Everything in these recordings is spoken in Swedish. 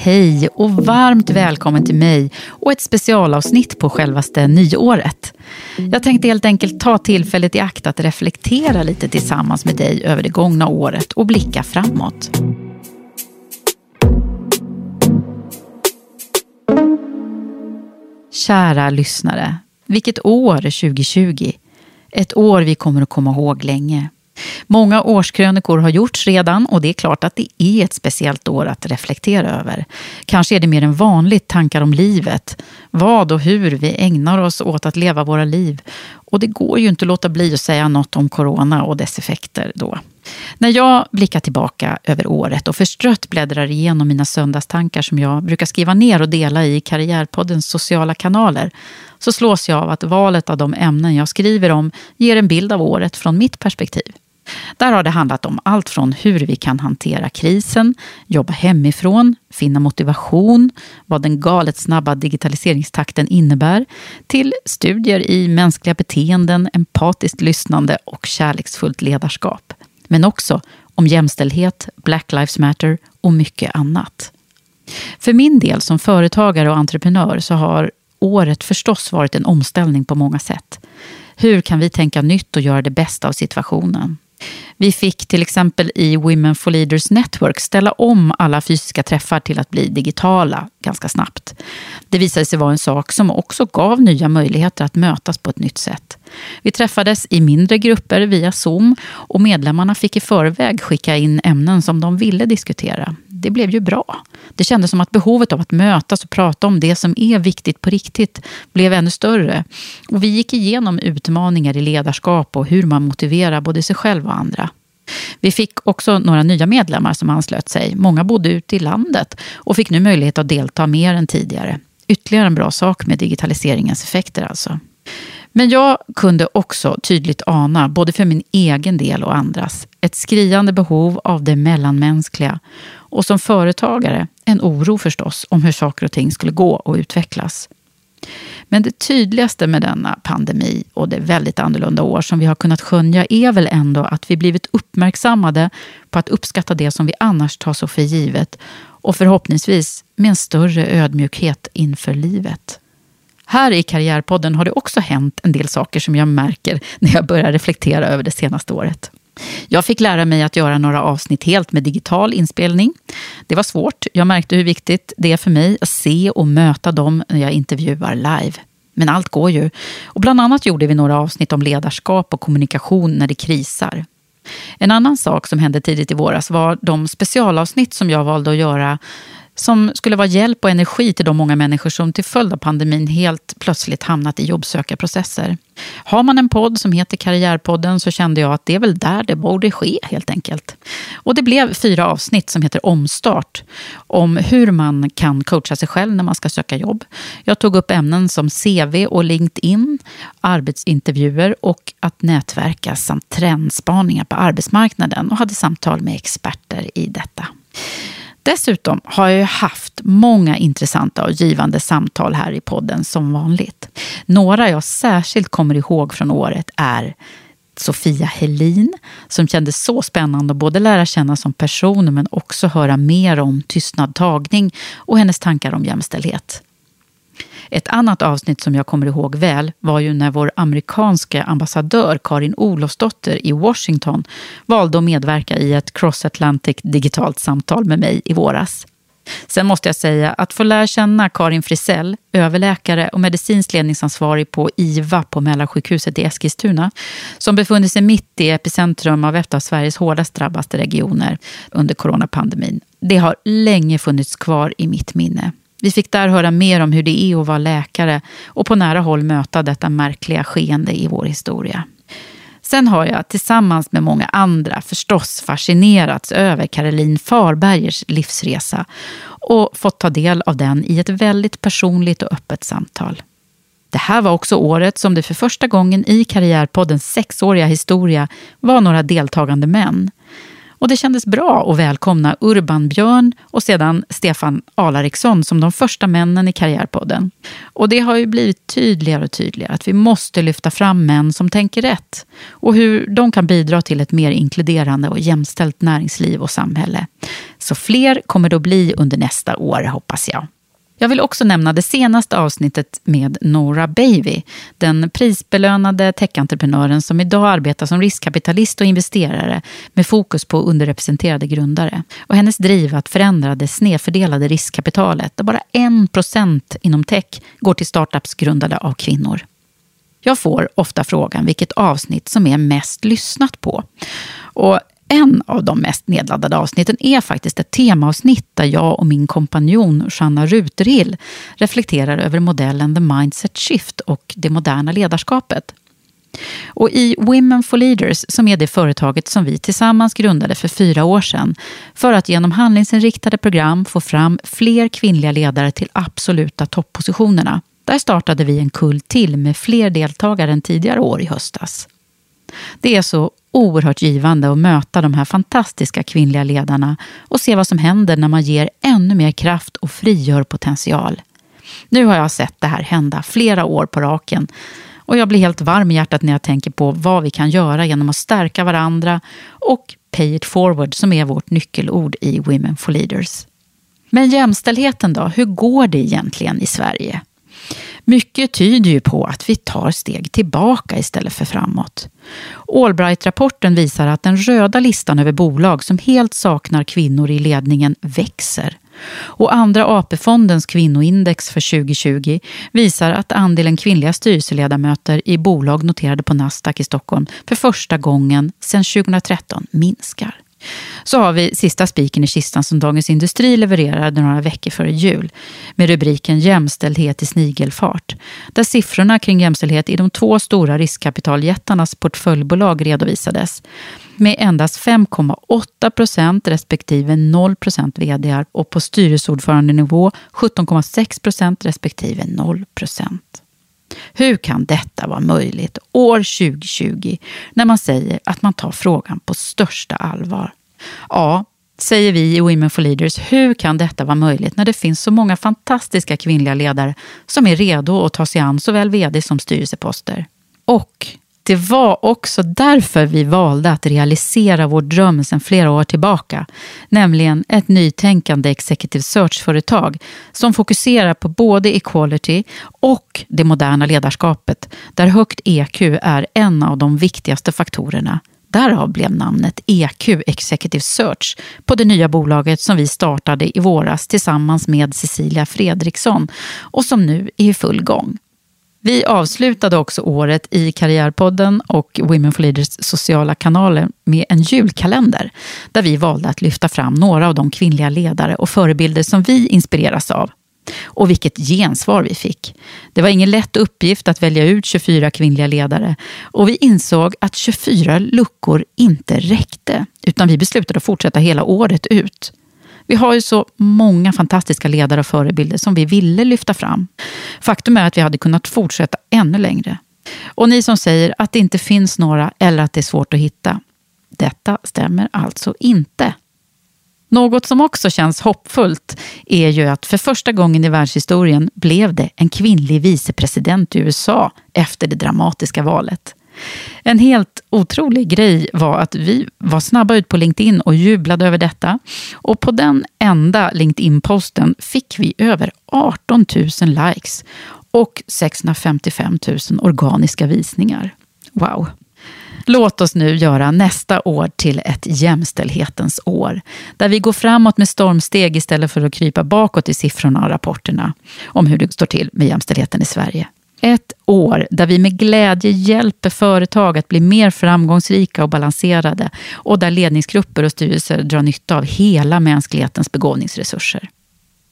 Hej och varmt välkommen till mig och ett specialavsnitt på självaste nyåret. Jag tänkte helt enkelt ta tillfället i akt att reflektera lite tillsammans med dig över det gångna året och blicka framåt. Kära lyssnare, vilket år 2020. Ett år vi kommer att komma ihåg länge. Många årskrönikor har gjorts redan och det är klart att det är ett speciellt år att reflektera över. Kanske är det mer än vanligt tankar om livet, vad och hur vi ägnar oss åt att leva våra liv. Och det går ju inte att låta bli att säga något om corona och dess effekter då. När jag blickar tillbaka över året och förstrött bläddrar igenom mina söndagstankar som jag brukar skriva ner och dela i Karriärpoddens sociala kanaler så slås jag av att valet av de ämnen jag skriver om ger en bild av året från mitt perspektiv. Där har det handlat om allt från hur vi kan hantera krisen, jobba hemifrån, finna motivation, vad den galet snabba digitaliseringstakten innebär, till studier i mänskliga beteenden, empatiskt lyssnande och kärleksfullt ledarskap. Men också om jämställdhet, Black Lives Matter och mycket annat. För min del som företagare och entreprenör så har året förstås varit en omställning på många sätt. Hur kan vi tänka nytt och göra det bästa av situationen? Vi fick till exempel i Women for Leaders Network ställa om alla fysiska träffar till att bli digitala ganska snabbt. Det visade sig vara en sak som också gav nya möjligheter att mötas på ett nytt sätt. Vi träffades i mindre grupper via Zoom och medlemmarna fick i förväg skicka in ämnen som de ville diskutera. Det blev ju bra. Det kändes som att behovet av att mötas och prata om det som är viktigt på riktigt blev ännu större. Och vi gick igenom utmaningar i ledarskap och hur man motiverar både sig själv och andra. Vi fick också några nya medlemmar som anslöt sig. Många bodde ute i landet och fick nu möjlighet att delta mer än tidigare. Ytterligare en bra sak med digitaliseringens effekter alltså. Men jag kunde också tydligt ana, både för min egen del och andras, ett skriande behov av det mellanmänskliga och som företagare en oro förstås om hur saker och ting skulle gå och utvecklas. Men det tydligaste med denna pandemi och det väldigt annorlunda år som vi har kunnat skönja är väl ändå att vi blivit uppmärksammade på att uppskatta det som vi annars tar så för givet och förhoppningsvis med en större ödmjukhet inför livet. Här i Karriärpodden har det också hänt en del saker som jag märker när jag börjar reflektera över det senaste året. Jag fick lära mig att göra några avsnitt helt med digital inspelning. Det var svårt. Jag märkte hur viktigt det är för mig att se och möta dem när jag intervjuar live. Men allt går ju. Och bland annat gjorde vi några avsnitt om ledarskap och kommunikation när det krisar. En annan sak som hände tidigt i våras var de specialavsnitt som jag valde att göra som skulle vara hjälp och energi till de många människor som till följd av pandemin helt plötsligt hamnat i jobbsökarprocesser. Har man en podd som heter Karriärpodden så kände jag att det är väl där det borde ske helt enkelt. Och det blev fyra avsnitt som heter Omstart om hur man kan coacha sig själv när man ska söka jobb. Jag tog upp ämnen som CV och LinkedIn, arbetsintervjuer och att nätverka samt trendspaningar på arbetsmarknaden och hade samtal med experter i detta. Dessutom har jag haft många intressanta och givande samtal här i podden som vanligt. Några jag särskilt kommer ihåg från året är Sofia Helin som kändes så spännande att både lära känna som person men också höra mer om tystnad tagning och hennes tankar om jämställdhet. Ett annat avsnitt som jag kommer ihåg väl var ju när vår amerikanska ambassadör Karin Olofsdotter i Washington valde att medverka i ett Cross Atlantic digitalt samtal med mig i våras. Sen måste jag säga att få lära känna Karin Frisell, överläkare och medicinskt ledningsansvarig på IVA på Mälarsjukhuset i Eskilstuna, som befunnit sig mitt i epicentrum av ett av Sveriges hårdast drabbade regioner under coronapandemin. Det har länge funnits kvar i mitt minne. Vi fick där höra mer om hur det är att vara läkare och på nära håll möta detta märkliga skeende i vår historia. Sen har jag tillsammans med många andra förstås fascinerats över Caroline Farbergers livsresa och fått ta del av den i ett väldigt personligt och öppet samtal. Det här var också året som det för första gången i Karriärpoddens sexåriga historia var några deltagande män. Och det kändes bra att välkomna Urban Björn och sedan Stefan Alariksson som de första männen i Karriärpodden. Och det har ju blivit tydligare och tydligare att vi måste lyfta fram män som tänker rätt och hur de kan bidra till ett mer inkluderande och jämställt näringsliv och samhälle. Så fler kommer det att bli under nästa år hoppas jag. Jag vill också nämna det senaste avsnittet med Nora Baby, den prisbelönade techentreprenören som idag arbetar som riskkapitalist och investerare med fokus på underrepresenterade grundare. Och hennes driv att förändra det snedfördelade riskkapitalet, där bara 1% inom tech går till startups grundade av kvinnor. Jag får ofta frågan vilket avsnitt som är mest lyssnat på. Och en av de mest nedladdade avsnitten är faktiskt ett temaavsnitt där jag och min kompanjon Shanna Ruterhill reflekterar över modellen The Mindset Shift och det moderna ledarskapet. Och i Women for Leaders, som är det företaget som vi tillsammans grundade för fyra år sedan, för att genom handlingsinriktade program få fram fler kvinnliga ledare till absoluta toppositionerna. Där startade vi en kull till med fler deltagare än tidigare år i höstas. Det är så oerhört givande att möta de här fantastiska kvinnliga ledarna och se vad som händer när man ger ännu mer kraft och frigör potential. Nu har jag sett det här hända flera år på raken och jag blir helt varm i hjärtat när jag tänker på vad vi kan göra genom att stärka varandra och pay it forward som är vårt nyckelord i Women for Leaders. Men jämställdheten då, hur går det egentligen i Sverige? Mycket tyder ju på att vi tar steg tillbaka istället för framåt. Allbright-rapporten visar att den röda listan över bolag som helt saknar kvinnor i ledningen växer. Och Andra AP-fondens kvinnoindex för 2020 visar att andelen kvinnliga styrelseledamöter i bolag noterade på Nasdaq i Stockholm för första gången sedan 2013 minskar. Så har vi sista spiken i kistan som Dagens Industri levererade några veckor före jul med rubriken Jämställdhet i snigelfart. Där siffrorna kring jämställdhet i de två stora riskkapitaljättarnas portföljbolag redovisades med endast 5,8 procent respektive 0 procent vd och på styrelseordförandenivå 17,6 procent respektive 0 procent. Hur kan detta vara möjligt år 2020 när man säger att man tar frågan på största allvar? Ja, säger vi i Women for Leaders, hur kan detta vara möjligt när det finns så många fantastiska kvinnliga ledare som är redo att ta sig an såväl vd som styrelseposter? Och det var också därför vi valde att realisera vår dröm sedan flera år tillbaka, nämligen ett nytänkande executive search-företag som fokuserar på både equality och det moderna ledarskapet, där högt EQ är en av de viktigaste faktorerna. Därav blev namnet EQ Executive Search på det nya bolaget som vi startade i våras tillsammans med Cecilia Fredriksson och som nu är i full gång. Vi avslutade också året i Karriärpodden och Women for Leaders sociala kanaler med en julkalender där vi valde att lyfta fram några av de kvinnliga ledare och förebilder som vi inspireras av. Och vilket gensvar vi fick. Det var ingen lätt uppgift att välja ut 24 kvinnliga ledare och vi insåg att 24 luckor inte räckte utan vi beslutade att fortsätta hela året ut. Vi har ju så många fantastiska ledare och förebilder som vi ville lyfta fram. Faktum är att vi hade kunnat fortsätta ännu längre. Och ni som säger att det inte finns några eller att det är svårt att hitta. Detta stämmer alltså inte. Något som också känns hoppfullt är ju att för första gången i världshistorien blev det en kvinnlig vicepresident i USA efter det dramatiska valet. En helt otrolig grej var att vi var snabba ut på LinkedIn och jublade över detta. Och på den enda LinkedIn-posten fick vi över 18 000 likes och 655 000 organiska visningar. Wow! Låt oss nu göra nästa år till ett jämställdhetens år, där vi går framåt med stormsteg istället för att krypa bakåt i siffrorna och rapporterna om hur det står till med jämställdheten i Sverige. Ett år där vi med glädje hjälper företag att bli mer framgångsrika och balanserade och där ledningsgrupper och styrelser drar nytta av hela mänsklighetens begåvningsresurser.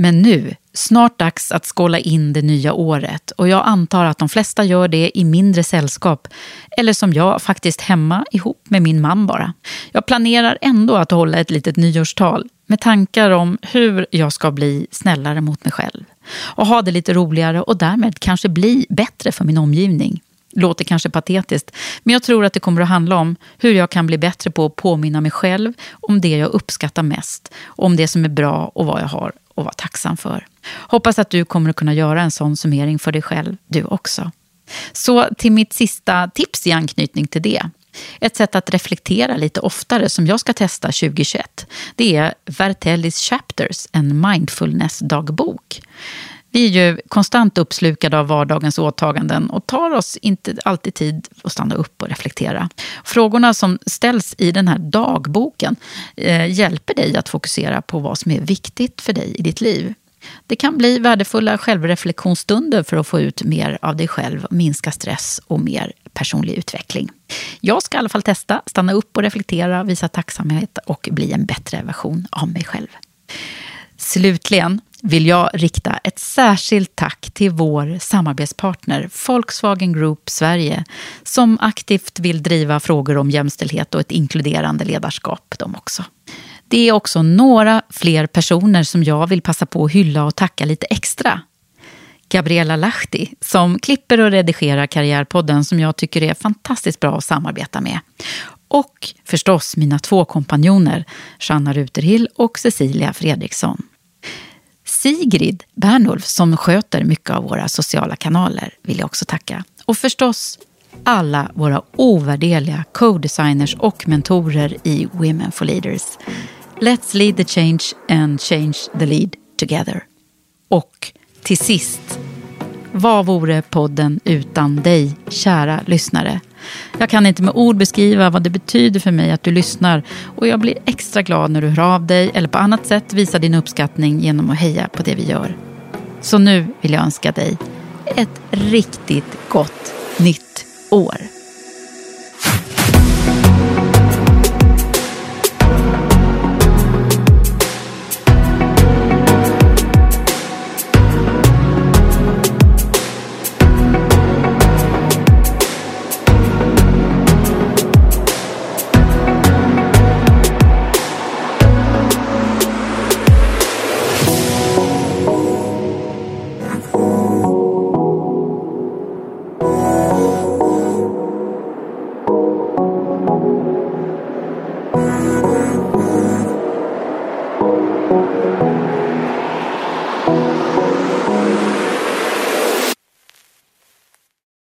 Men nu, snart dags att skåla in det nya året och jag antar att de flesta gör det i mindre sällskap eller som jag, faktiskt hemma ihop med min man bara. Jag planerar ändå att hålla ett litet nyårstal med tankar om hur jag ska bli snällare mot mig själv och ha det lite roligare och därmed kanske bli bättre för min omgivning. Låter kanske patetiskt, men jag tror att det kommer att handla om hur jag kan bli bättre på att påminna mig själv om det jag uppskattar mest, om det som är bra och vad jag har att vara tacksam för. Hoppas att du kommer att kunna göra en sån summering för dig själv, du också. Så till mitt sista tips i anknytning till det. Ett sätt att reflektera lite oftare som jag ska testa 2021, det är Vertellis Chapters, en mindfulness-dagbok. Vi är ju konstant uppslukade av vardagens åtaganden och tar oss inte alltid tid att stanna upp och reflektera. Frågorna som ställs i den här dagboken eh, hjälper dig att fokusera på vad som är viktigt för dig i ditt liv. Det kan bli värdefulla självreflektionsstunder för att få ut mer av dig själv, minska stress och mer personlig utveckling. Jag ska i alla fall testa, stanna upp och reflektera, visa tacksamhet och bli en bättre version av mig själv. Slutligen vill jag rikta ett särskilt tack till vår samarbetspartner Volkswagen Group Sverige som aktivt vill driva frågor om jämställdhet och ett inkluderande ledarskap de också. Det är också några fler personer som jag vill passa på att hylla och tacka lite extra. Gabriella Lahti som klipper och redigerar Karriärpodden som jag tycker är fantastiskt bra att samarbeta med. Och förstås mina två kompanjoner, Shanna Ruterhill och Cecilia Fredriksson. Sigrid Bernulf som sköter mycket av våra sociala kanaler vill jag också tacka. Och förstås alla våra ovärderliga co-designers och mentorer i Women for Leaders. Let's lead the change and change the lead together. Och till sist, vad vore podden utan dig, kära lyssnare? Jag kan inte med ord beskriva vad det betyder för mig att du lyssnar och jag blir extra glad när du hör av dig eller på annat sätt visar din uppskattning genom att heja på det vi gör. Så nu vill jag önska dig ett riktigt gott nytt år.